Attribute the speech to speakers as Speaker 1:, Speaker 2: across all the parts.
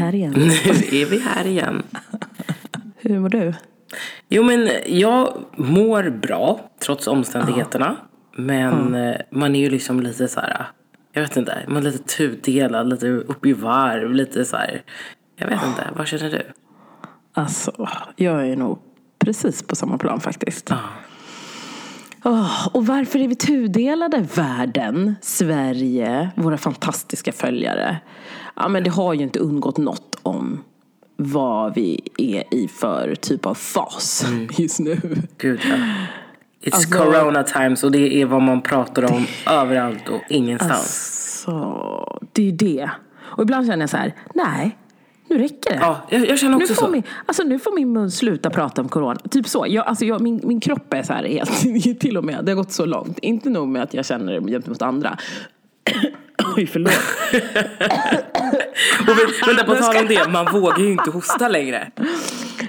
Speaker 1: Här igen?
Speaker 2: Nu är vi här igen.
Speaker 1: Hur mår du?
Speaker 2: Jo men jag mår bra trots omständigheterna. Men eh, man är ju liksom lite så här. Jag vet inte. Man är lite tudelad, lite upp i varv, lite så här. Jag vet inte. Vad känner du?
Speaker 1: Alltså, jag är nog precis på samma plan faktiskt.
Speaker 2: Ja.
Speaker 1: Åh, och varför är vi tudelade? Världen, Sverige, våra fantastiska följare. Ja, men det har ju inte undgått något om vad vi är i för typ av fas just nu.
Speaker 2: Gud ja. It's
Speaker 1: Alltså-
Speaker 2: corona times och det är vad man pratar om överallt och ingenstans.
Speaker 1: Så det är det. Och ibland känner jag så här, nej, nu räcker det.
Speaker 2: Ja, jag, jag känner
Speaker 1: Nu
Speaker 2: också
Speaker 1: får,
Speaker 2: så.
Speaker 1: min, alltså nu får min mun sluta prata om corona. Typ så. Jag, alltså jag, min, min kropp är så här helt, till och med, det har gått så långt. Inte nog med att jag känner det gentemot andra. Oj, förlåt.
Speaker 2: Och men, vänta, på tal om det, man vågar ju inte hosta längre.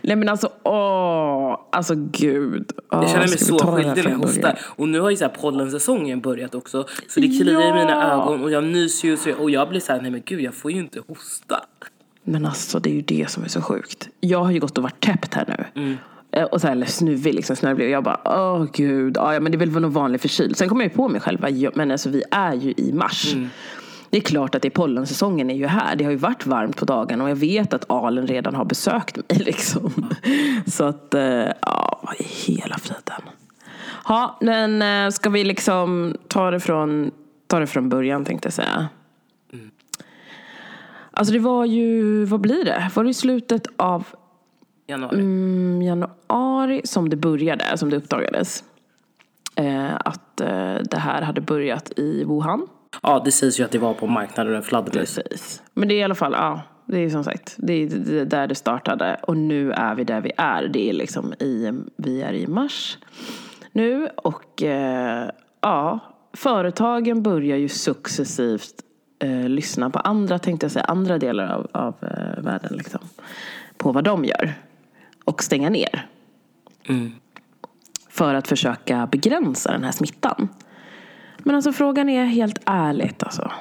Speaker 1: Nej men alltså, åh, alltså gud. Åh,
Speaker 2: Jag känner mig så skyldig när jag hostar. Och nu har ju så här pollensäsongen börjat också. Så det kliar i mina
Speaker 1: Ja.
Speaker 2: ögon och jag nyser ju. så- Och jag blir så här, nej men gud jag får ju inte hosta.
Speaker 1: Men alltså det är ju det som är så sjukt. Jag har ju gått och varit täppt här nu.
Speaker 2: Mm.
Speaker 1: Eh, Och så här, eller snuvig, liksom snörvlig. Och jag bara, åh gud. Ja, men det är väl någon vanlig förkyld. Sen kommer jag ju på mig själv, ja, men alltså vi är ju i mars.
Speaker 2: Mm.
Speaker 1: Det är klart att det är pollensäsongen är ju här. Det har ju varit varmt på dagen och jag vet att alen redan har besökt mig liksom. Så att, eh, ja, vad i hela friden. Ja, men eh, ska vi liksom ta det från, ta det från början tänkte jag säga. Alltså det var ju, vad blir det? Var det i slutet av
Speaker 2: Januari.
Speaker 1: mm, januari som det började, som det uppdagades? Eh, att eh, det här hade börjat i Wuhan.
Speaker 2: Ja, det sägs ju att det var på marknaden fladdermöss.
Speaker 1: Precis. Men det är i alla fall, ja. Det är som sagt, det är där det startade. Och nu är vi där vi är. Det är liksom i, vi är i mars nu. Och eh, ja, företagen börjar ju successivt eh, lyssna på andra, tänkte jag säga, andra delar av, av eh, världen. Liksom, på vad de gör. Och stänga ner. För att försöka begränsa den här smittan. Men alltså frågan är helt ärligt alltså.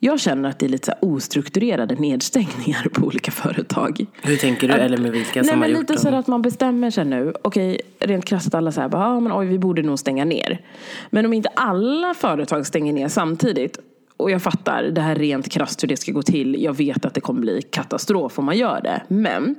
Speaker 1: Jag känner att det är lite så ostrukturerade nedstängningar på olika företag.
Speaker 2: Hur tänker du? Eller med vilka
Speaker 1: Nej
Speaker 2: som har
Speaker 1: men
Speaker 2: gjort
Speaker 1: lite
Speaker 2: dem?
Speaker 1: så att man bestämmer sig nu. Okej, rent krasst att alla säger bara, ah, men oj vi borde nog stänga ner. Men om inte alla företag stänger ner samtidigt. Och jag fattar det här rent krasst hur det ska gå till. Jag vet att det kommer bli katastrof om man gör det. Men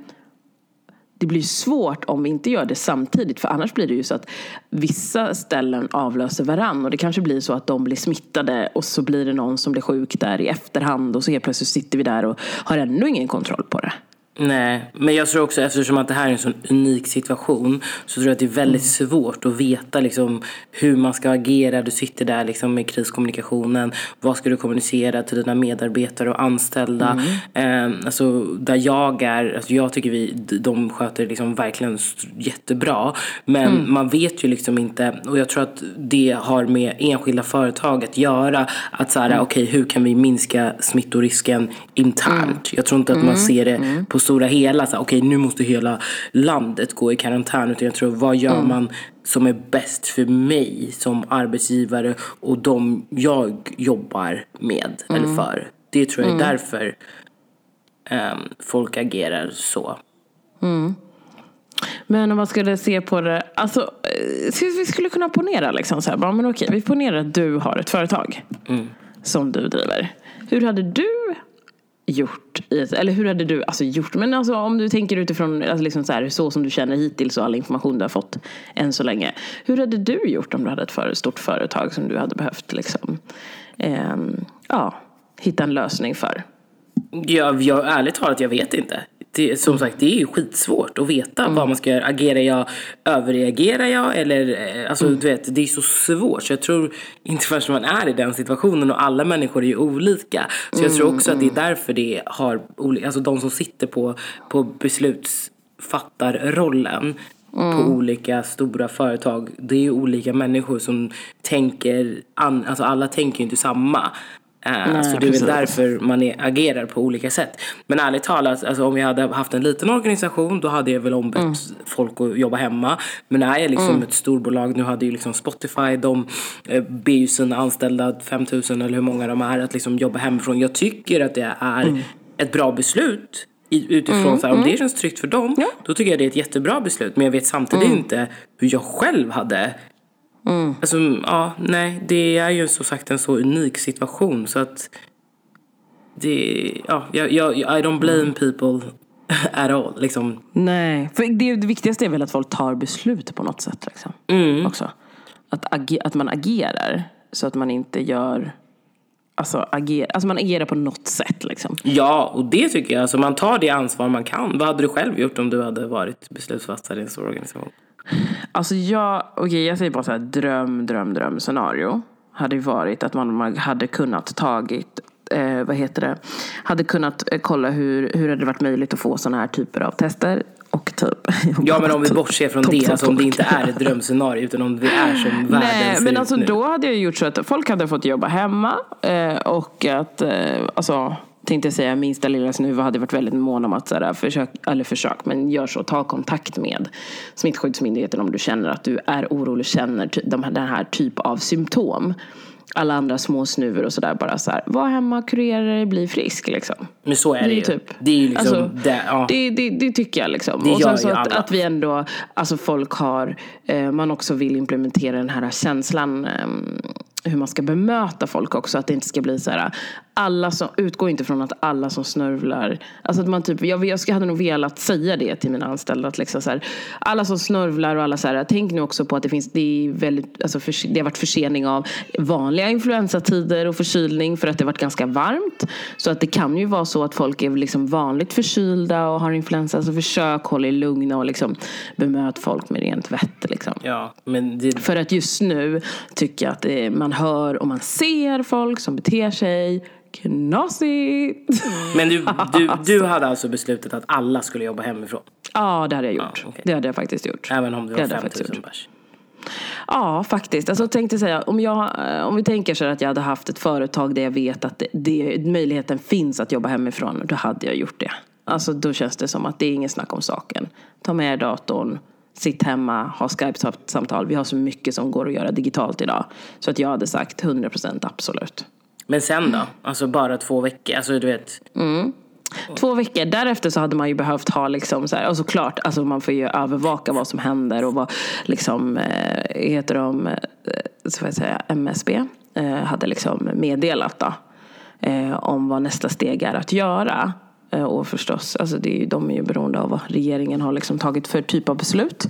Speaker 1: det blir svårt om vi inte gör det samtidigt. För annars blir det ju så att vissa ställen avlöser varann. Och det kanske blir så att de blir smittade och så blir det någon som blir sjuk där i efterhand. Och så helt plötsligt sitter vi där och har ännu ingen kontroll på det.
Speaker 2: Nej, men jag tror också eftersom att det här är en sån unik situation så tror jag att det är väldigt
Speaker 1: Mm.
Speaker 2: svårt att veta liksom, hur man ska agera. Du sitter där liksom, med kriskommunikationen. Vad ska du kommunicera till dina medarbetare och anställda?
Speaker 1: Mm.
Speaker 2: Eh, alltså, där jag är, alltså, jag tycker vi, de sköter liksom verkligen jättebra. Men
Speaker 1: Mm.
Speaker 2: man vet ju liksom inte, och jag tror att det har med enskilda företag att göra. Att så här,
Speaker 1: Mm.
Speaker 2: okej hur kan vi minska smittorisken internt?
Speaker 1: Mm.
Speaker 2: Jag tror inte att man ser det på stora hela, så här, okej nu måste hela landet gå i karantän. Utan jag tror, vad gör
Speaker 1: Mm.
Speaker 2: man som är bäst för mig som arbetsgivare och de jag jobbar med
Speaker 1: Mm.
Speaker 2: eller för? Det tror jag är därför ehm, folk agerar så.
Speaker 1: Men om man skulle se på det, alltså eh, vi skulle kunna ponera liksom så här, men okej, vi ponerar att du har ett företag som du driver. Hur hade du gjort, i eller hur hade du alltså gjort, men alltså om du tänker utifrån alltså liksom så, här, så som du känner hittills och all information du har fått än så länge. Hur hade du gjort om du hade ett för, stort företag som du hade behövt liksom, eh, ja, hitta en lösning för?
Speaker 2: Jag, jag, ärligt talat, jag vet inte. Det, som sagt, det är ju skitsvårt att veta vad man ska göra. Agerar jag, överreagerar jag? Eller, eh, alltså, du vet, det är så svårt. Så jag tror inte förrän man är i den situationen och alla människor är ju olika. Så jag tror också att det är därför det har, oli- alltså de som sitter på, på beslutsfattarrollen på olika stora företag. Det är ju olika människor som tänker, an, alltså alla tänker ju inte samma. Uh,
Speaker 1: Nej,
Speaker 2: så det är
Speaker 1: precis.
Speaker 2: väl därför man är, agerar på olika sätt. Men ärligt talat, alltså, om jag hade haft en liten organisation då hade jag väl ombett
Speaker 1: Mm.
Speaker 2: folk att jobba hemma. Men är jag liksom ett storbolag, nu hade ju liksom Spotify, de eh, ber ju sina anställda 5000 eller hur många de är att liksom jobba hemifrån. Jag tycker att det är
Speaker 1: Mm.
Speaker 2: ett bra beslut. i- Utifrån så här, om det känns tryggt för dem,
Speaker 1: Ja.
Speaker 2: då tycker jag det är ett jättebra beslut. Men jag vet samtidigt
Speaker 1: Mm.
Speaker 2: inte hur jag själv hade Alltså, ja, nej, det är ju som sagt en så unik situation så att det, ja, jag, jag, I don't blame people at all, liksom.
Speaker 1: Nej, för det, det viktigaste är väl att folk tar beslut på något sätt. Liksom. Också. Att, age, att man agerar så att man inte gör... Alltså, ager, alltså man agerar på något sätt. Liksom.
Speaker 2: Ja, och det tycker jag, alltså man tar det ansvar man kan. Vad hade du själv gjort om du hade varit beslutsfattare i en stor organisation?
Speaker 1: Alltså jag, okej jag säger bara så här, dröm, dröm, dröm scenario. Hade ju varit att man, hade kunnat tagit, eh, vad heter det, hade kunnat eh, kolla hur, hur hade det varit möjligt att få sådana här typer av tester. Och typ.
Speaker 2: Ja, men om vi bortser från det, alltså om det inte är ett drömscenario utan om det är som världen
Speaker 1: Nej,
Speaker 2: ser
Speaker 1: men
Speaker 2: ut
Speaker 1: alltså
Speaker 2: nu.
Speaker 1: då hade jag gjort så att folk hade fått jobba hemma eh, och att, eh, alltså tänkte jag säga minsta lilla snuva hade varit väldigt mån om att sådär, försök, eller försök, men gör så, ta kontakt med Smittskyddsmyndigheten om du känner att du är orolig, känner de här, den här typ av symptom. Alla andra små snuvor och sådär, bara så här, var hemma, kurera dig, bli frisk liksom.
Speaker 2: Men så är det, ju.
Speaker 1: Typ.
Speaker 2: Det är ju liksom,
Speaker 1: Alltså,
Speaker 2: det, ja.
Speaker 1: det, det, det tycker jag liksom.
Speaker 2: Det
Speaker 1: och sen så att, att vi ändå, alltså folk har, eh, man också vill implementera den här känslan eh, hur man ska bemöta folk också. Att det inte ska bli så här, alla som, utgår inte från att alla som snörvlar, alltså att man typ, jag, jag hade nog velat säga det till mina anställda. Att liksom så här, alla som snörvlar och alla så här, tänk nu också på att det finns, det är väldigt, alltså för, det har varit försening av vanliga influensatider och förkylning för att det har varit ganska varmt. Så att det kan ju vara så att folk är liksom vanligt förkylda och har influensa. Så försök hålla er lugna och liksom bemöt folk med rent vett. Liksom.
Speaker 2: ja, men det,
Speaker 1: För att just nu tycker jag att det, man hör och man ser folk som beter sig knasigt.
Speaker 2: men du, du, du hade alltså beslutat att alla skulle jobba hemifrån?
Speaker 1: Ja, det hade jag gjort.
Speaker 2: okej.
Speaker 1: Det hade jag faktiskt gjort.
Speaker 2: Även om Det var
Speaker 1: hade jag faktiskt
Speaker 2: 5000 pers?
Speaker 1: Ja, faktiskt. Alltså, tänkte säga, om, jag, eh, om vi tänker så att jag hade haft ett företag där jag vet att det, det, möjligheten finns att jobba hemifrån, då hade jag gjort det. Alltså, då känns det som att det är ingen snack om saken. Ta med er datorn, sitt hemma, ha Skype-samtal. Vi har så mycket som går att göra digitalt idag. Så att jag hade sagt 100% absolut.
Speaker 2: Men sen då? Alltså bara två veckor? Alltså du vet,
Speaker 1: Två veckor. Därefter så hade man ju behövt ha liksom så här, och såklart, alltså man får ju övervaka vad som händer och vad liksom, eh, heter de, eh, så får jag säga, MSB eh, hade liksom meddelat då. Eh, om vad nästa steg är att göra. Eh, och förstås, alltså det är ju, de är ju beroende av vad regeringen har liksom tagit för typ av beslut.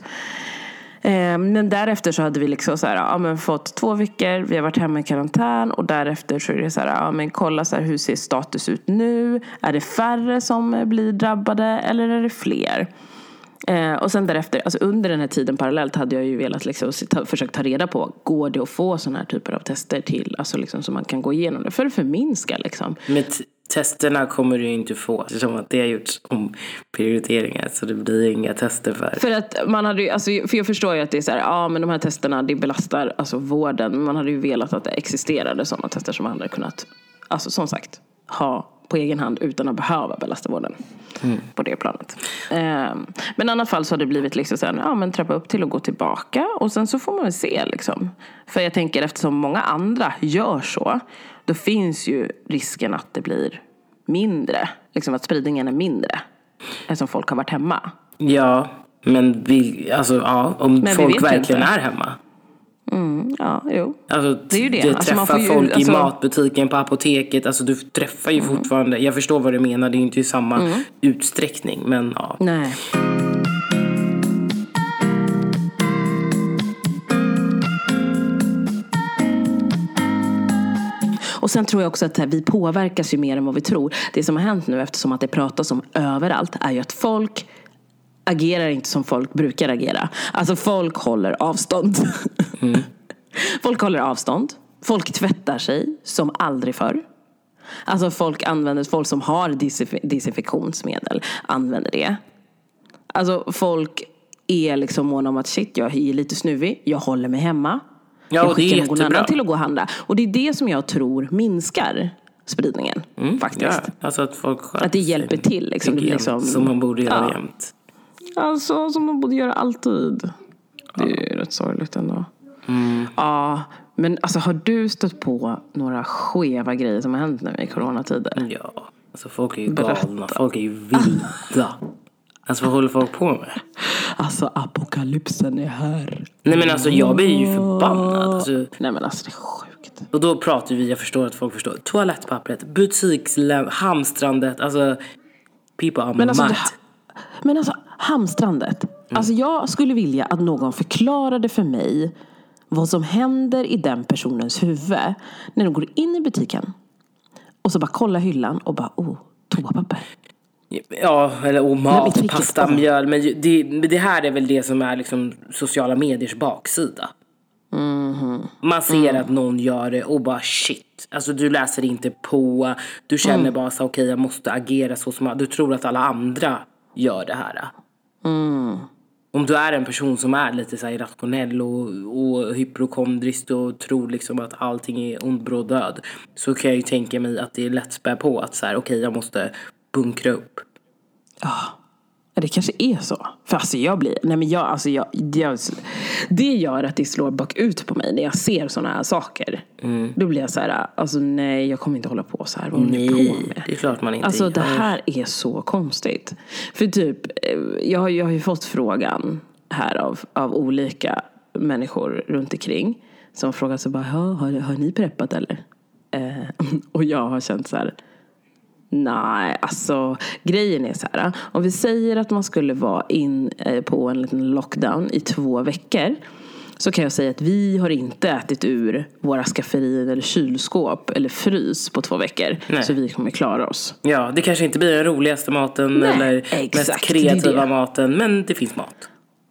Speaker 1: Eh, men därefter så hade vi liksom så här, ja, men fått två veckor, vi har varit hemma i karantän och därefter så är det så här, ja, men kolla så här, hur ser status ut nu? Är det färre som blir drabbade eller är det fler? Eh, och sen därefter, alltså under den här tiden parallellt hade jag ju velat liksom, ta, försöka ta reda på, går det att få sådana här typer av tester till, alltså liksom, så man kan gå igenom det, för att förminska liksom.
Speaker 2: med testerna kommer du ju inte få eftersom att det har gjorts om prioriteringar så det blir inga tester för.
Speaker 1: För att man hade ju, alltså, för jag förstår ju att det är så här, ja men de här testerna det belastar alltså vården. Men man hade ju velat att det existerade sådana tester som man hade kunnat, alltså som sagt, ha på egen hand utan att behöva belasta vården. På det planet. Ehm, men i alla fall så har det blivit liksom sen, ja men trappa upp till att gå tillbaka och sen så får man väl se liksom. För jag tänker eftersom många andra gör så, då finns ju risken att det blir mindre, liksom att spridningen är mindre. Eftersom folk har varit hemma.
Speaker 2: Ja, men vi, alltså ja, om
Speaker 1: vi
Speaker 2: folk verkligen
Speaker 1: inte.
Speaker 2: är hemma.
Speaker 1: Ja, jo.
Speaker 2: Alltså,
Speaker 1: Det är ju det.
Speaker 2: Du
Speaker 1: Alltså, man
Speaker 2: träffar
Speaker 1: får ju-
Speaker 2: folk
Speaker 1: alltså-
Speaker 2: i matbutiken, på apoteket. Alltså du träffar ju fortfarande. Jag förstår vad du menar. Det är ju inte i samma utsträckning. Men ja.
Speaker 1: Nej. Och sen tror jag också att vi påverkas ju mer än vad vi tror. Det som har hänt nu eftersom att det pratas om överallt är ju att folk agerar inte som folk brukar agera. Alltså folk håller avstånd. Folk håller avstånd. Folk tvättar sig som aldrig förr. Alltså folk använder, folk som har desinfektionsmedel använder det. Alltså folk är liksom måna om att shit, jag är lite snuvig, jag håller mig hemma.
Speaker 2: Ja,
Speaker 1: jag skickar någon annan till att gå och handla. Och det är det som jag tror minskar spridningen. Faktiskt.
Speaker 2: Ja, alltså att folk
Speaker 1: Att det hjälper till. Liksom. Det liksom,
Speaker 2: Som man borde göra
Speaker 1: Ja.
Speaker 2: jämt.
Speaker 1: Alltså som de borde göra alltid. Det är ju rätt sorgligt ändå.
Speaker 2: Mm.
Speaker 1: Ja, men alltså har du stött på några skeva grejer som har hänt nu i coronatider?
Speaker 2: Ja, alltså folk är ju
Speaker 1: Berätta.
Speaker 2: galna. Folk är ju vilda. Alltså vad håller folk på med?
Speaker 1: Alltså apokalypsen är här.
Speaker 2: Nej men alltså jag blir ju förbannad. Alltså,
Speaker 1: Nej men alltså det är sjukt.
Speaker 2: och då pratar vi, jag förstår att folk förstår. Toalettpappret, butikslän, hamstrandet. Alltså, people are
Speaker 1: Men alltså,
Speaker 2: mad.
Speaker 1: det, men alltså hamstrandet. Alltså jag skulle vilja att någon förklarade för mig vad som händer i den personens huvud när de går in i butiken och så bara kollar hyllan och bara oh, toapapper.
Speaker 2: Ja, eller och mat,
Speaker 1: vilket-
Speaker 2: pasta,
Speaker 1: åh.
Speaker 2: mjöl. Men det, det här är väl det som är liksom sociala mediers baksida. Man ser att någon gör det och bara shit. Alltså du läser inte på. Du känner bara så okej jag måste agera så som Du tror att alla andra gör det här. Mm. Om du är en person som är lite så irrationell och, och hypokondrisk och tror liksom att allting är ond, bråd död. Så kan jag ju tänka mig att det är lätt spä på att så här okej jag måste bunkra upp.
Speaker 1: Ja, det kanske är så. För alltså jag blir, nej men jag, alltså jag, jag, det gör att det slår bakut på mig när jag ser sådana här saker. Då blir jag så här, alltså nej jag kommer inte hålla på så här. Vad ni på
Speaker 2: Nej,
Speaker 1: med?
Speaker 2: det är klart man inte
Speaker 1: Alltså det
Speaker 2: gör.
Speaker 1: här är så konstigt. För typ, eh, jag, har- jag har ju fått frågan här av, av olika människor runt omkring. Som frågar sig bara, "Ja, har, har ni preppat eller? Eh, och jag har känt så här, Nej, alltså grejen är så här. Om vi säger att man skulle vara in eh, på en liten lockdown i två veckor. Så kan jag säga att vi har inte ätit ur våra skafferier eller kylskåp eller frys på två veckor.
Speaker 2: Nej.
Speaker 1: Så vi kommer klara oss.
Speaker 2: Ja, det kanske inte blir den roligaste maten
Speaker 1: Nej,
Speaker 2: eller
Speaker 1: exakt,
Speaker 2: mest
Speaker 1: det
Speaker 2: kreativa
Speaker 1: det.
Speaker 2: maten, men det finns mat.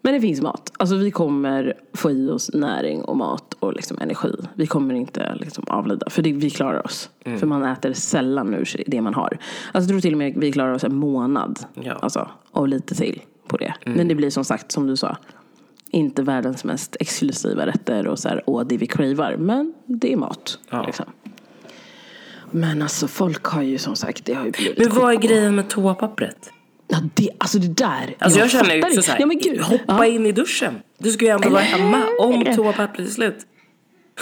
Speaker 1: Men det finns mat. Alltså vi kommer få i oss näring och mat och liksom energi. Vi kommer inte liksom avlida. För det, vi klarar oss.
Speaker 2: Mm.
Speaker 1: För man äter sällan ur det man har. Alltså jag tror till och med vi klarar oss en månad.
Speaker 2: Ja. Mm.
Speaker 1: Alltså, och lite till på det. Men det blir som sagt som du sa. Inte världens mest exklusiva rätter och så här, åh det vi cravar. Men det är mat.
Speaker 2: Ja.
Speaker 1: Liksom. Men alltså folk har ju som sagt, det har ju blivit
Speaker 2: Men vad är grejen med toapappret?
Speaker 1: Ja, det, alltså det där.
Speaker 2: Alltså jag, känner ju också såhär,
Speaker 1: Ja, men gud.
Speaker 2: hoppa
Speaker 1: Ja.
Speaker 2: in i duschen. Du ska ju ändå vara hemma om toapappret är slut.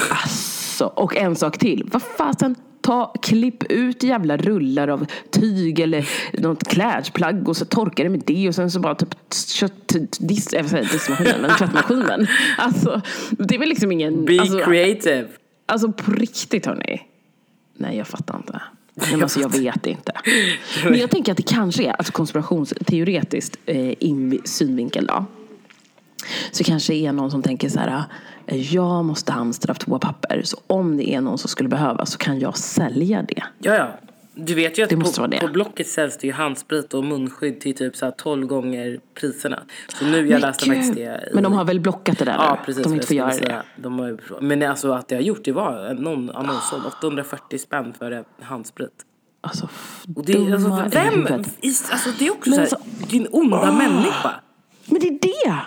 Speaker 1: Alltså, och en sak till. Vad fasen, ta, klipp ut jävla rullar av tyg eller något klädplagg och så torka det med det och sen så bara typ kött, diss, jag säga diskmaskinen, men tvättmaskinen. Alltså, det är väl liksom ingen...
Speaker 2: Be
Speaker 1: alltså,
Speaker 2: creative.
Speaker 1: alltså på riktigt hörni. Nej, jag fattar inte. Men alltså, jag vet inte. Men jag tänker att det kanske är, alltså konspirationsteoretiskt eh, invi- synvinkel då. Så kanske är någon som tänker så här, eh, jag måste hamstra toapapper. Så om det är någon som skulle behöva så kan jag sälja det.
Speaker 2: Ja, ja. Du vet ju att på, på Blocket säljs det ju handsprit och munskydd till typ så här 12 gånger priserna. Så nu, jag läste faktiskt det. i-
Speaker 1: Men de har väl blockat det där
Speaker 2: Ja, precis.
Speaker 1: De inte får göra det.
Speaker 2: De har men alltså att det har gjort, det var någon annons om 840 spänn för handsprit.
Speaker 1: Alltså,
Speaker 2: Och det, är- alltså, vem? i- Alltså, det är också
Speaker 1: Men
Speaker 2: så här,
Speaker 1: alltså-
Speaker 2: din onda människa.
Speaker 1: Men det är det!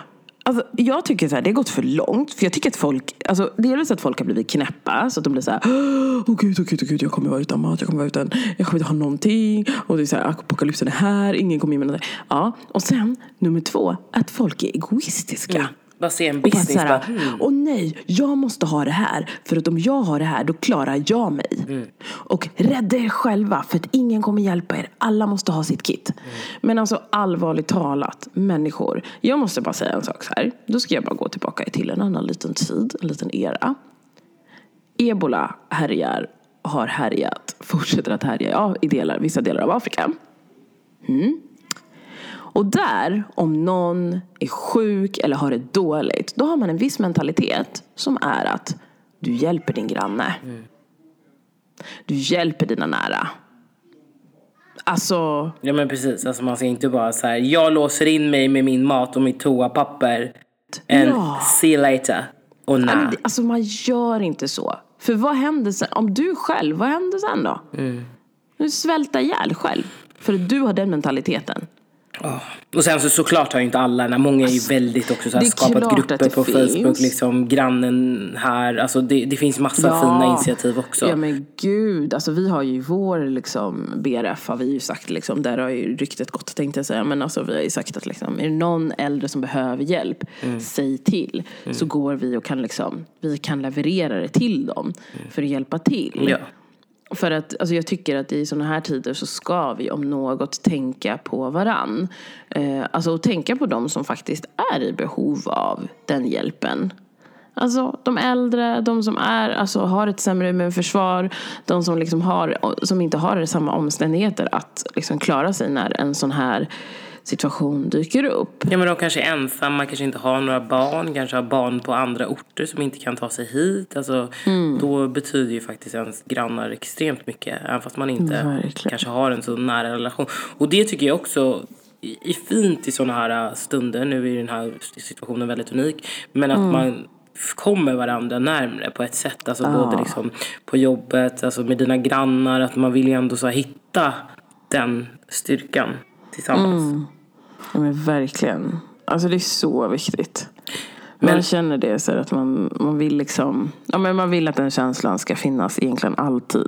Speaker 1: Alltså, jag tycker så här, det har gått för långt. För jag tycker att folk, alltså, dels att folk har blivit knäppa. Så att de blir så här, åh oh, gud, åh oh, gud, oh, gud, jag kommer vara utan mat, jag kommer vara utan, jag kommer inte ha någonting. Och det är så här, apokalypsen är här, ingen kommer ge mig någonting. Ja, och sen nummer två, att folk är egoistiska. Mm.
Speaker 2: Bara se en
Speaker 1: Och bara
Speaker 2: business.
Speaker 1: här,
Speaker 2: bara, hmm.
Speaker 1: åh nej, jag måste ha det här. För att om jag har det här, då klarar jag mig.
Speaker 2: Mm.
Speaker 1: Och rädda er själva, för att ingen kommer hjälpa er. Alla måste ha sitt kit.
Speaker 2: Mm.
Speaker 1: Men alltså allvarligt talat, människor. Jag måste bara säga en sak så här. Då ska jag bara gå tillbaka till en annan liten tid, en liten era. Ebola härjar, har härjat, fortsätter att härja ja, i delar, vissa delar av Afrika. Och där, om någon är sjuk eller har det dåligt, då har man en viss mentalitet som är att du hjälper din granne. Du hjälper dina nära. Alltså,
Speaker 2: Ja men precis, alltså man ska inte bara så här. jag låser in mig med min mat och mitt toapapper. And
Speaker 1: Ja.
Speaker 2: see you later. Och
Speaker 1: det- alltså man gör inte så. För vad händer sen? Om du själv, vad händer sen då? Du svälter ihjäl själv. För att du har den mentaliteten.
Speaker 2: Ja. Och sen så såklart har ju inte alla, många är ju väldigt också så här, skapat grupper på
Speaker 1: finns.
Speaker 2: Facebook, liksom grannen här, alltså det, det finns massa fina initiativ också.
Speaker 1: Ja men gud, alltså vi har ju vår liksom BRF har vi ju sagt liksom, där har ju ryktet gått tänkte jag säga, men alltså vi har ju sagt att liksom, är det någon äldre som behöver hjälp,
Speaker 2: Mm.
Speaker 1: säg till. Så går vi och kan liksom, vi kan leverera det till dem för att hjälpa till.
Speaker 2: Mm. Ja.
Speaker 1: För att alltså jag tycker att i sådana här tider så ska vi om något tänka på varann. Eh, alltså och tänka på de som faktiskt är i behov av den hjälpen. Alltså de äldre, de som är, alltså, har ett sämre immunförsvar, de som, liksom har, som inte har samma omständigheter att liksom klara sig när en sån här situation dyker upp.
Speaker 2: Ja men de kanske är ensamma, kanske inte har några barn, kanske har barn på andra orter som inte kan ta sig hit. Alltså,
Speaker 1: Mm.
Speaker 2: Då betyder ju faktiskt ens grannar extremt mycket, även fast man inte
Speaker 1: Verkligen.
Speaker 2: kanske har en så nära relation. Och det tycker jag också är fint i sådana här stunder. Nu är ju den här situationen väldigt unik. Men att
Speaker 1: Mm.
Speaker 2: man kommer varandra närmre på ett sätt. Alltså både liksom på jobbet, alltså med dina grannar. Att man vill ju ändå så hitta den styrkan tillsammans.
Speaker 1: Mm. Ja, men verkligen. Alltså det är så viktigt. Man
Speaker 2: Men-
Speaker 1: känner det så att man, man vill liksom, ja men man vill att den känslan ska finnas egentligen alltid.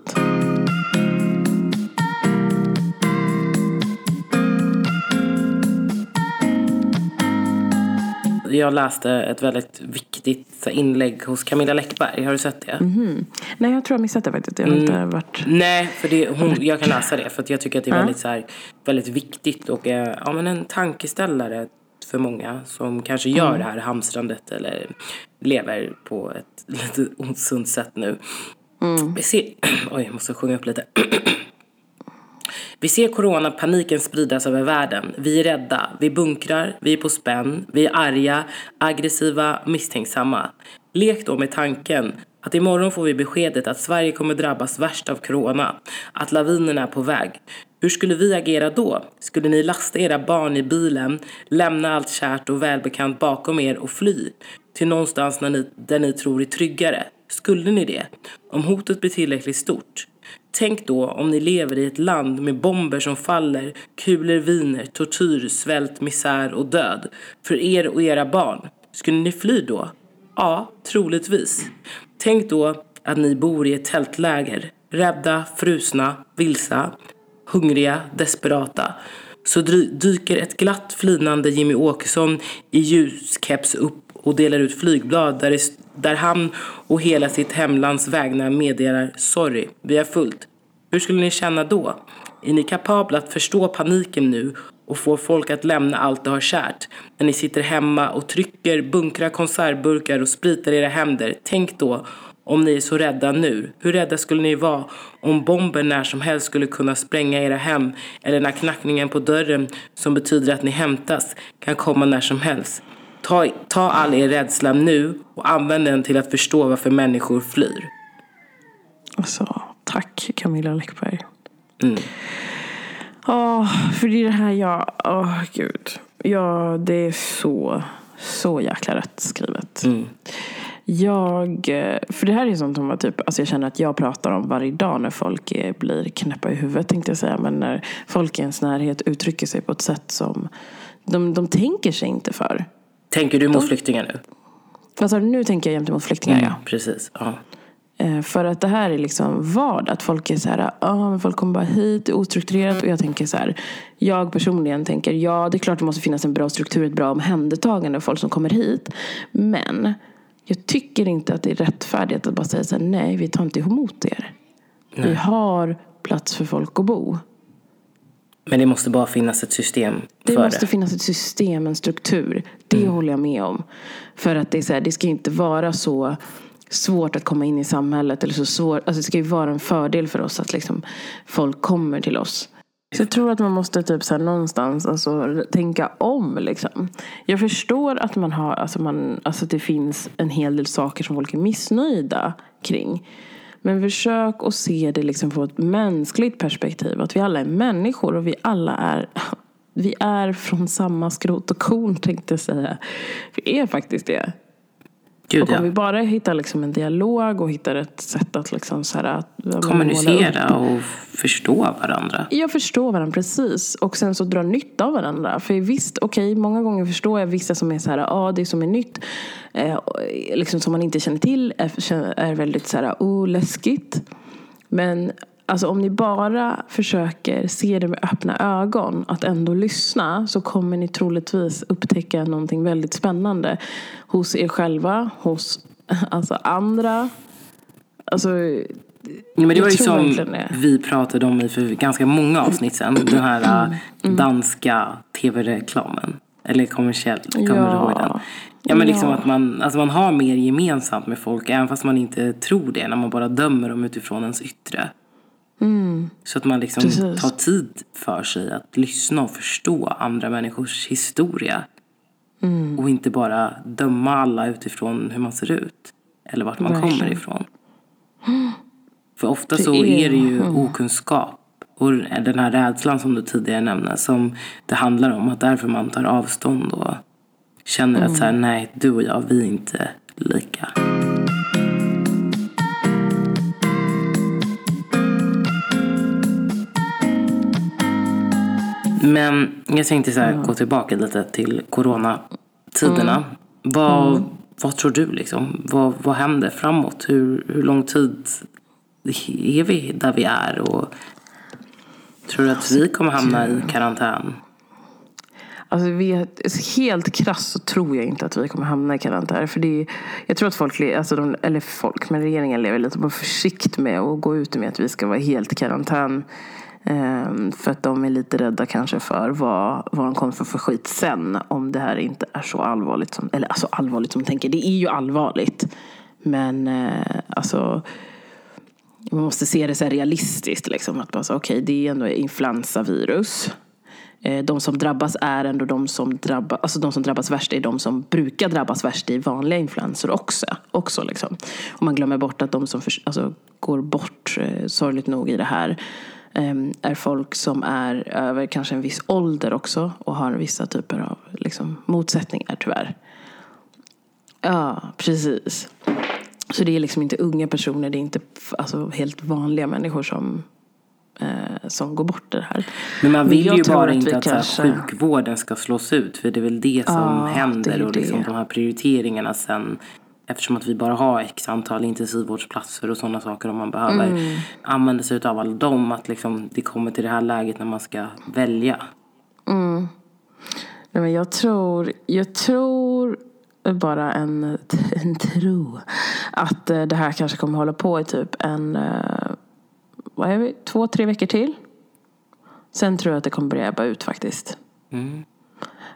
Speaker 2: Jag läste ett väldigt viktigt inlägg hos Camilla Läckberg. Har du sett det?
Speaker 1: Nej jag tror jag missat det faktiskt. Jag har inte varit...
Speaker 2: Nej, för det, hon, jag kan läsa det. För jag tycker att det är väldigt, så här, väldigt viktigt och ja, men en tankeställare för många som kanske gör det här hamstrandet eller lever på ett lite osunt sätt nu. Vi ser, oj, jag måste sjunga upp lite. Vi ser coronapaniken spridas över världen. Vi är rädda, vi bunkrar, vi är på spänn, vi är arga, aggressiva, misstänksamma. Lek då med tanken att imorgon får vi beskedet att Sverige kommer drabbas värst av corona. Att lavinen är på väg. Hur skulle vi agera då? Skulle ni lasta era barn i bilen, lämna allt kärt och välbekant bakom er och fly? Till någonstans när ni, där ni tror är tryggare? Skulle ni det? Om hotet blir tillräckligt stort? Tänk då om ni lever i ett land med bomber som faller, kulor viner, tortyr, svält, misär och död. För er och era barn. Skulle ni fly då? Ja, troligtvis. Tänk då att ni bor i ett tältläger. Rädda, frusna, vilsa, hungriga, desperata. Så dyker ett glatt flinande Jimmy Åkesson i ljuskeps upp och delar ut flygblad där, det, där han och hela sitt hemlands vägnar meddelar sorry, vi har fullt. Hur skulle ni känna då? Är ni kapabla att förstå paniken nu och få folk att lämna allt de har kärt? När ni sitter hemma och trycker, bunkrar konservburkar och spritar era händer. Tänk då om ni är så rädda nu. Hur rädda skulle ni vara om bomben när som helst skulle kunna spränga era hem eller när knackningen på dörren som betyder att ni hämtas kan komma när som helst? Ta, ta all er rädsla nu och använd den till att förstå varför människor flyr.
Speaker 1: Alltså, tack Camilla Läckberg.
Speaker 2: Mm.
Speaker 1: Åh, för det är det här jag, åh gud. Ja, det är så, så jäkla rätt skrivet.
Speaker 2: Mm.
Speaker 1: Jag, eh, för det här är sånt som var typ, alltså jag känner att jag pratar om varje dag när folk är, blir knäppa i huvudet tänkte jag säga. Men när folk i ens närhet uttrycker sig på ett sätt som de, de tänker sig inte för.
Speaker 2: Tänker du mot flyktingar nu?
Speaker 1: Du? Nu tänker jag gentemot flyktingar ja.
Speaker 2: Precis. Ja.
Speaker 1: Eh, För att det här är liksom vardag. Att folk är så här, ah, men folk kommer bara hit, det är ostrukturerat. Och jag tänker så här, jag personligen tänker, ja det är klart det måste finnas en bra struktur, ett bra omhändertagande av folk som kommer hit. Men jag tycker inte att det är rättfärdigt att bara säga så här, nej vi tar inte emot er. Vi har plats för folk att bo.
Speaker 2: Men det måste bara finnas ett system
Speaker 1: Det måste
Speaker 2: det.
Speaker 1: finnas ett system, en struktur. Det håller jag med om. För att det, är så här, det ska inte vara så svårt att komma in i samhället. Eller så svårt, alltså det ska ju vara en fördel för oss att liksom folk kommer till oss. Så jag tror att man måste typ så här någonstans alltså, tänka om. Liksom. Jag förstår att man har, alltså man, alltså det finns en hel del saker som folk är missnöjda kring. Men försök att se det liksom från ett mänskligt perspektiv. Att vi alla är människor och vi alla är vi är från samma skrot och korn tänkte jag säga. Vi är faktiskt det.
Speaker 2: Gud,
Speaker 1: och om
Speaker 2: ja.
Speaker 1: vi bara hittar liksom en dialog och hittar ett sätt att liksom så här, att
Speaker 2: Kommunicera och förstå varandra.
Speaker 1: Jag förstår varandra precis. Och sen så dra nytta av varandra. För visst, okej, många gånger förstår jag vissa som är så här, ja ah, det som är nytt, eh, liksom som man inte känner till, är, är väldigt så här, oh, läskigt. Men alltså, om ni bara försöker se det med öppna ögon, att ändå lyssna, så kommer ni troligtvis upptäcka någonting väldigt spännande hos er själva, hos alltså, andra. Alltså,
Speaker 2: Ja, men det var ju som vi pratade om i för ganska många avsnitt sen. Den här äh, danska tv-reklamen. Eller kommersiellt, kommer
Speaker 1: Ja.
Speaker 2: du ihåg den? Ja men liksom
Speaker 1: Ja.
Speaker 2: att man, alltså man har mer gemensamt med folk även fast man inte tror det när man bara dömer dem utifrån ens yttre. Så att man liksom
Speaker 1: Precis.
Speaker 2: tar tid för sig att lyssna och förstå andra människors historia. Och inte bara döma alla utifrån hur man ser ut. Eller vart man
Speaker 1: Verkligen.
Speaker 2: kommer ifrån. För ofta
Speaker 1: Det
Speaker 2: så
Speaker 1: är-
Speaker 2: är det ju okunskap. Och den här rädslan som du tidigare nämnde. Som det handlar om. Att därför man tar avstånd och känner att så här, nej, du och jag, vi är inte lika. Men jag tänkte så här, gå tillbaka lite till coronatiderna. Vad, vad tror du liksom? Vad, vad händer framåt? Hur, hur lång tid är vi där vi är? Och tror du att vi kommer hamna i karantän?
Speaker 1: Alltså vet, helt krasst så tror jag inte att vi kommer hamna i karantän. För det är, jag tror att folk, alltså de, eller folk, men regeringen lever lite på försikt med att gå ut med att vi ska vara helt karantän. Ehm, för att de är lite rädda kanske för vad, vad de kommer få för skit sen. Om det här inte är så allvarligt som, eller alltså allvarligt som de tänker. Det är ju allvarligt. Men eh, alltså man måste se det så här realistiskt. Liksom. Att bara så, okay, det är ändå influensavirus. Eh, De som drabbas är ändå de som drabbas, alltså de som drabbas värst är de som brukar drabbas värst i vanliga influensor också. också liksom. Och man glömmer bort att de som för, alltså, går bort, eh, sorgligt nog, i det här är folk som är över kanske en viss ålder också och har vissa typer av liksom, motsättningar tyvärr. Ja, precis. Så det är liksom inte unga personer, det är inte alltså, helt vanliga människor som, eh, som går bort det här.
Speaker 2: Men man vill
Speaker 1: jag
Speaker 2: ju bara
Speaker 1: att
Speaker 2: inte att så här,
Speaker 1: kanske-
Speaker 2: sjukvården ska slås ut. För det är väl det som
Speaker 1: Ja, det
Speaker 2: händer.
Speaker 1: är
Speaker 2: Och liksom
Speaker 1: det.
Speaker 2: de här prioriteringarna sen. Eftersom att vi bara har x antal intensivvårdsplatser och sådana saker. Om man behöver
Speaker 1: Mm.
Speaker 2: använda sig av alla dem. Att liksom det kommer till det här läget när man ska välja.
Speaker 1: Nej, men jag tror, jag tror bara en, en tro att eh, det här kanske kommer hålla på i typ en, eh, vad är vi, två, tre veckor till. Sen tror jag att det kommer börja ebba ut faktiskt.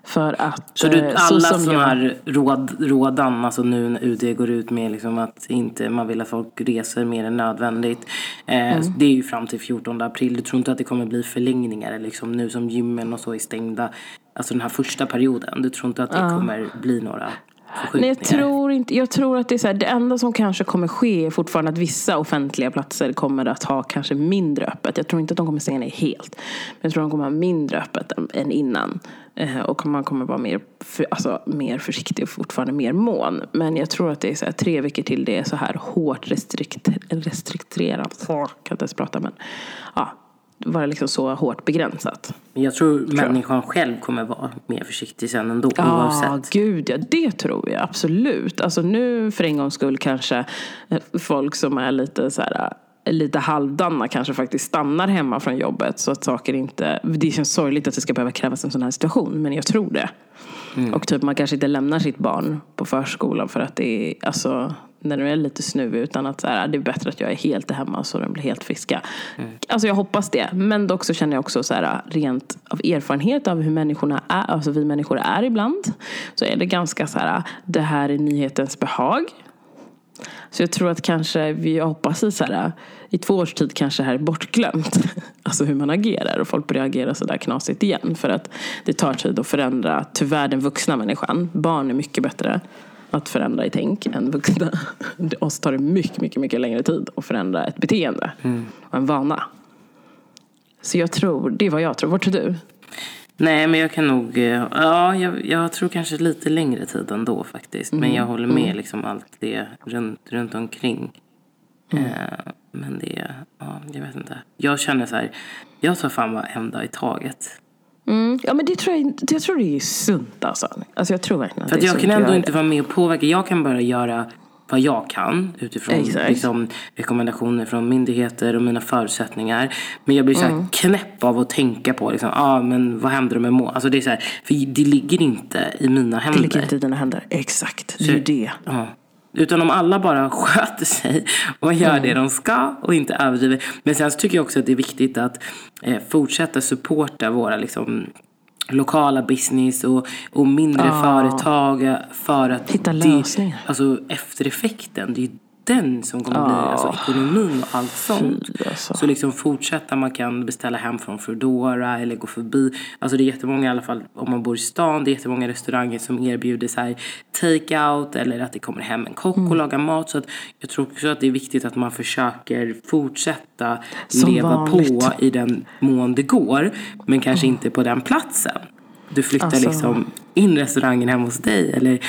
Speaker 1: För att...
Speaker 2: Mm. Så du,
Speaker 1: eh,
Speaker 2: alla
Speaker 1: som
Speaker 2: sådana
Speaker 1: jag-
Speaker 2: här råd, rådan, alltså nu när UD går ut med liksom att inte, man vill att folk reser mer än nödvändigt. Eh,
Speaker 1: Mm.
Speaker 2: Det är ju fram till 14 april. Du tror inte att det kommer bli förlängningar liksom nu som gymmen och så är stängda. Alltså den här första perioden. Du tror inte att det kommer bli några
Speaker 1: Nej, jag tror inte. Jag tror att det är så här, det enda som kanske kommer ske är fortfarande att vissa offentliga platser kommer att ha kanske mindre öppet. Jag tror inte att de kommer stänga ner helt. Men jag tror att de kommer ha mindre öppet än, än innan. Eh, och man kommer vara mer, för, alltså, mer försiktig och fortfarande mer mån. Men jag tror att det är så här, tre veckor till det är så här hårt restrikt, restrikterat. Så, kan jag inte ens prata men. Ja, vara liksom så hårt begränsat.
Speaker 2: Men jag tror människan själv kommer vara mer försiktig sen ändå
Speaker 1: Ja,
Speaker 2: oavsett.
Speaker 1: gud ja. Det tror jag absolut. Alltså nu för en gångs skull kanske eh, folk som är lite så här lite halvdana kanske faktiskt stannar hemma från jobbet så att saker inte... Det känns sorgligt att det ska behöva krävas en sån här situation men jag tror det. Och typ man kanske inte lämnar sitt barn på förskolan för att det är, alltså när du är lite snuvig utan att så här, det är bättre att jag är helt hemma så de blir helt friska. Alltså jag hoppas det. Men dock så känner jag också så här, rent av erfarenhet av hur människorna är, alltså vi människor är ibland. Så är det ganska så här, det här är nyhetens behag. Så jag tror att kanske, vi hoppas i, så här, i två års tid kanske det här är bortglömt. Alltså hur man agerar och folk börjar agera sådär knasigt igen. För att det tar tid att förändra, tyvärr den vuxna människan. Barn är mycket bättre att förändra i tänk än vuxna. Oss tar det mycket, mycket, mycket längre tid att förändra ett beteende och en vana. Så jag tror, det är vad jag tror. Vad tror du?
Speaker 2: Nej, men jag kan nog... eh, Ja, jag, jag tror kanske lite längre tid ändå faktiskt. Men jag håller med liksom allt det runt, runt omkring. Eh, men det... Ja, jag vet inte. Jag känner så här... Jag tar fan bara en dag i taget.
Speaker 1: Mm. Ja men det tror jag, jag tror det är sunt alltså. alltså jag tror verkligen att
Speaker 2: För att
Speaker 1: det är
Speaker 2: jag
Speaker 1: sunt
Speaker 2: kan ändå inte vara med och påverka. Jag kan bara göra vad jag kan utifrån liksom, rekommendationer från myndigheter och mina förutsättningar. Men jag blir så här
Speaker 1: Mm.
Speaker 2: knäpp av att tänka på liksom, ah, men vad händer om månad? Alltså det, är så här, för det ligger inte i mina
Speaker 1: Det
Speaker 2: händer.
Speaker 1: ligger inte i dina händer. Exakt, det är ju det.
Speaker 2: Ja. Utan om alla bara sköter sig och gör det de ska och inte överdriver. Men sen så tycker jag också att det är viktigt att eh, fortsätta supporta våra liksom, lokala business och, och mindre företag för att
Speaker 1: Hitta
Speaker 2: det,
Speaker 1: lösningar.
Speaker 2: Alltså eftereffekten, det är den som kommer bli alltså, ekonomin och allt sånt.
Speaker 1: Fy, alltså.
Speaker 2: Så liksom fortsätta, man kan beställa hem från Foodora eller gå förbi. Alltså det är jättemånga i alla fall om man bor i stan, det är jättemånga restauranger som erbjuder så här take-out eller att det kommer hem en kock
Speaker 1: Mm.
Speaker 2: och lagar mat. Så att jag tror också att det är viktigt att man försöker fortsätta
Speaker 1: Som
Speaker 2: leva
Speaker 1: vanligt. Mm.
Speaker 2: på i den mån det går. Men kanske inte på den platsen. Du flyttar
Speaker 1: Alltså-
Speaker 2: liksom in restaurangen hemma hos dig eller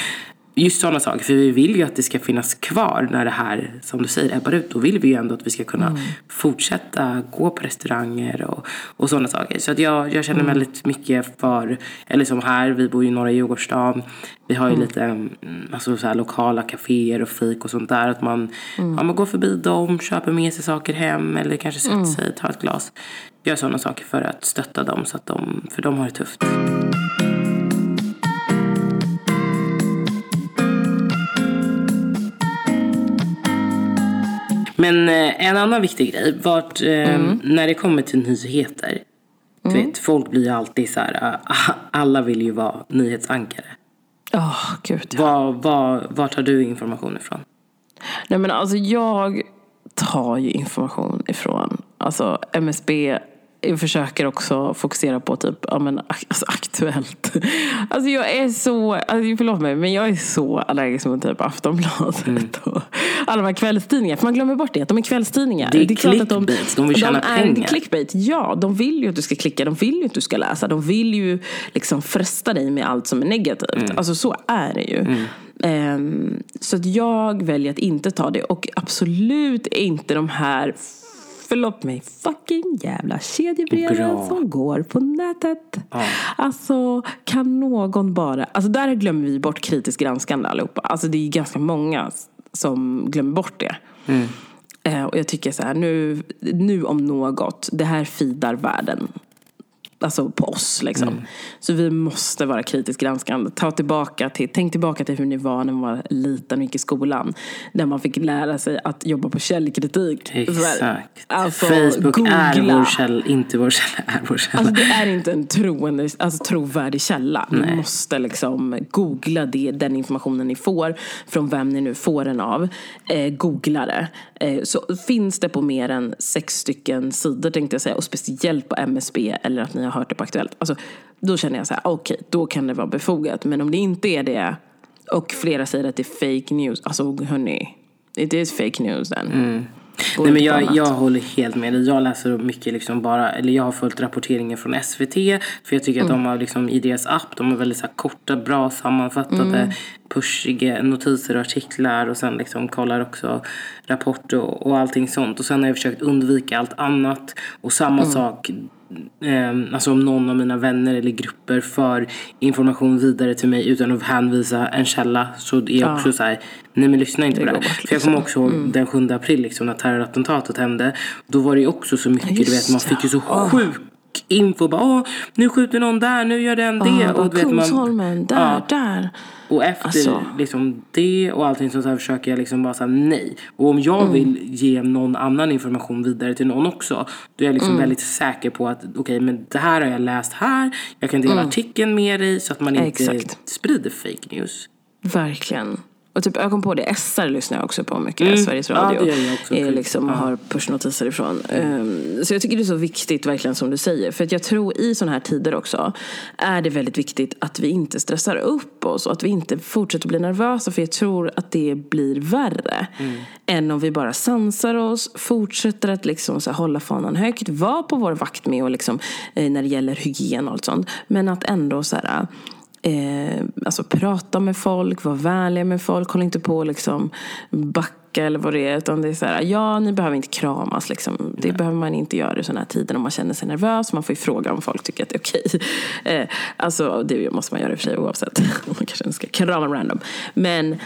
Speaker 2: Just sådana saker, för vi vill ju att det ska finnas kvar när det här, som du säger, ebbar ut. Då vill vi ju ändå att vi ska kunna
Speaker 1: Mm.
Speaker 2: fortsätta gå på restauranger och, och sådana saker. Så att jag, jag känner
Speaker 1: Mm.
Speaker 2: väldigt mycket för, eller som här, vi bor ju i norra Djurgårdsstaden. Vi har ju
Speaker 1: Mm.
Speaker 2: lite mm, alltså så här, lokala kaféer och fik och sånt där. Att man,
Speaker 1: Mm.
Speaker 2: ja, man går förbi dem, köper med sig saker hem eller kanske sätter
Speaker 1: Mm.
Speaker 2: sig, tar ett glas. Gör sådana saker för att stötta dem, så att de, för de har det tufft. Men eh, en annan viktig grej, vart, eh,
Speaker 1: Mm.
Speaker 2: när det kommer till nyheter. Du vet, folk blir ju alltid så här, ah, alla vill ju vara nyhetsankare.
Speaker 1: Åh, gud ja.
Speaker 2: Var, var, var tar du information ifrån?
Speaker 1: Nej men alltså jag tar ju information ifrån alltså MSB. Jag försöker också fokusera på typ, ja men alltså aktuellt. Alltså jag är så, alltså förlåt mig men jag är så allergisk mot typ Aftonbladet och alla de här kvällstidningarna. För man glömmer bort det, att de är kvällstidningar.
Speaker 2: Det är
Speaker 1: klart att
Speaker 2: clickbait, de vill tjäna
Speaker 1: de är
Speaker 2: pengar.
Speaker 1: clickbait, ja. De vill ju att du ska klicka, de vill ju att du ska läsa. De vill ju liksom fresta dig med allt som är negativt.
Speaker 2: Mm.
Speaker 1: Alltså så är det ju. Ehm, så att jag väljer att inte ta det. Och absolut inte de här, förlåt mig, fucking jävla kedjebreven
Speaker 2: Bra.
Speaker 1: som går på nätet. Alltså kan någon bara, alltså där glömmer vi bort kritiskt granskande allihopa. Alltså det är ganska många som glömmer bort det. Eh, och jag tycker så här, nu, nu om något, det här fidar världen. Alltså på oss liksom. Så vi måste vara kritiskt granskande. Ta tillbaka till, tänk tillbaka till hur ni var när man var liten och gick i skolan. Där man fick lära sig att jobba på källkritik.
Speaker 2: Exakt.
Speaker 1: Alltså,
Speaker 2: Facebook är
Speaker 1: googla.
Speaker 2: vår källa, inte vår källa, är vår källa.
Speaker 1: Alltså det är inte en troende, alltså trovärdig källa. Ni måste liksom googla det, den informationen ni får från vem ni nu får den av. Eh, googla det. Eh, så finns det på mer än sex stycken sidor tänkte jag säga och speciellt på MSB eller att ni har hört det på Aktuellt. Alltså, då känner jag så här, okej, då kan det vara befogat. Men om det inte är det och flera säger att det är fake news, alltså hörni, it is fake news then. Gå
Speaker 2: Nej, men jag, jag håller helt med dig. Jag läser mycket liksom bara, eller jag har följt rapporteringen från SVT. För jag tycker att
Speaker 1: Mm.
Speaker 2: de har liksom i deras app, de är väldigt så här korta, bra sammanfattade,
Speaker 1: Mm.
Speaker 2: pushiga notiser och artiklar. Och sen liksom kollar också rapport och, och allting sånt. Och sen har jag försökt undvika allt annat. Och samma
Speaker 1: Mm.
Speaker 2: sak Eh, alltså om någon av mina vänner eller grupper för information vidare till mig utan att hänvisa en källa så är jag också så här, nej men lyssna inte
Speaker 1: Det
Speaker 2: på det.
Speaker 1: bort,
Speaker 2: För jag kommer
Speaker 1: liksom.
Speaker 2: också ihåg den 7 april liksom när terrorattentatet hände. Då var det ju också så mycket, du vet
Speaker 1: Just
Speaker 2: man fick ju så
Speaker 1: Ah.
Speaker 2: sjuk info. Bara, Åh, nu skjuter någon där, nu gör den det.
Speaker 1: Ah,
Speaker 2: och, du vet, man,
Speaker 1: Kungsholmen, där,
Speaker 2: Ja.
Speaker 1: där.
Speaker 2: och efter
Speaker 1: Alltså.
Speaker 2: liksom det och allting sånt så här försöker jag liksom bara säga nej. Och om
Speaker 1: Mm.
Speaker 2: jag vill ge någon annan information vidare till någon också. Då är jag liksom
Speaker 1: Mm.
Speaker 2: väldigt säker på att okej men det här har jag läst här. Jag kan dela artikeln med dig så att man inte
Speaker 1: Mm. Exakt.
Speaker 2: sprider fake news.
Speaker 1: Verkligen. Och typ, jag kom på det, SR lyssnar jag också på mycket, mm. Sveriges Radio.
Speaker 2: Ja, det gör jag också.
Speaker 1: Är liksom, ja. Har pushnotiser ifrån. Um, så jag tycker det är så viktigt, verkligen som du säger. För att jag tror i sådana här tider också är det väldigt viktigt att vi inte stressar upp oss och att vi inte fortsätter bli nervösa. För jag tror att det blir värre mm. än om vi bara sansar oss, fortsätter att liksom så här, hålla fanan högt, vara på vår vakt med och liksom, eh, när det gäller hygien och allt sånt. Men att ändå så här, eh, alltså prata med folk, vara vänliga med folk, håll inte på liksom backa eller vad det är. Utan det är så här, ja ni behöver inte kramas liksom. Det Nej. behöver man inte göra i sådana här tider om man känner sig nervös. Man får ju fråga om folk tycker att det är okej. Eh, alltså det måste man göra i och för sig oavsett. man kanske inte ska krama random. Men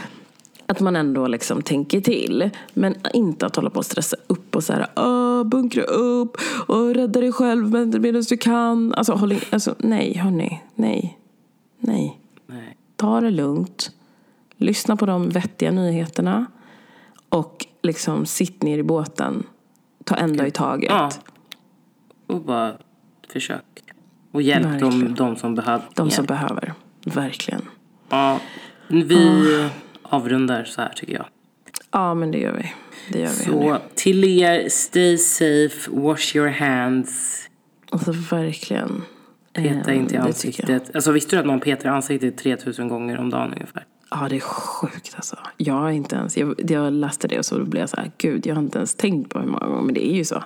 Speaker 1: att man ändå liksom tänker till. Men inte att hålla på och stressa upp och så här, bunkra upp och rädda dig själv medan du kan. Alltså, håll in, alltså nej hörni, nej. Nej.
Speaker 2: Nej.
Speaker 1: Ta det lugnt. Lyssna på de vettiga nyheterna. Och liksom sitt ner i båten. Ta en dag i taget.
Speaker 2: Ja. Och bara försök. Och hjälp de, de som behöver.
Speaker 1: De hjälp. som behöver. Verkligen.
Speaker 2: Ja. Vi oh. avrundar så här tycker jag.
Speaker 1: Ja, men det gör vi. Det gör vi
Speaker 2: så hörni. till er, stay safe, wash your hands.
Speaker 1: Alltså verkligen.
Speaker 2: Peta inte i ansiktet. Alltså visste du att man petar i ansiktet 3000 gånger om dagen ungefär?
Speaker 1: Ja, det är sjukt alltså. Jag har inte ens, jag, jag läste det och så blev jag så här, gud, jag har inte ens tänkt på hur många gånger, men det är ju så.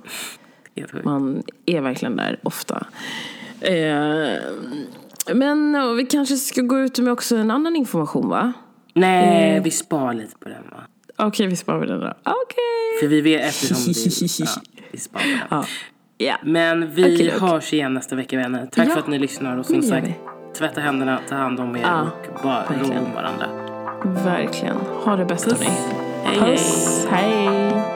Speaker 1: Man är verkligen där ofta. Eh, men vi kanske ska gå ut med också en annan information va?
Speaker 2: Nej, eh. vi spar lite på den va?
Speaker 1: Okej, okay, vi sparar på den då. Okej. Okay.
Speaker 2: För vi vet eftersom vi, ja, vi sparar på den. Ja.
Speaker 1: Yeah.
Speaker 2: Men vi okay, hörs igen nästa vecka vänner. Tack ja, för att ni lyssnar och som sagt tvätta händerna, ta hand om er ja, och bara rå om varandra.
Speaker 1: Verkligen. Ha det bäst hörni.
Speaker 2: Hej, hej.
Speaker 1: hej.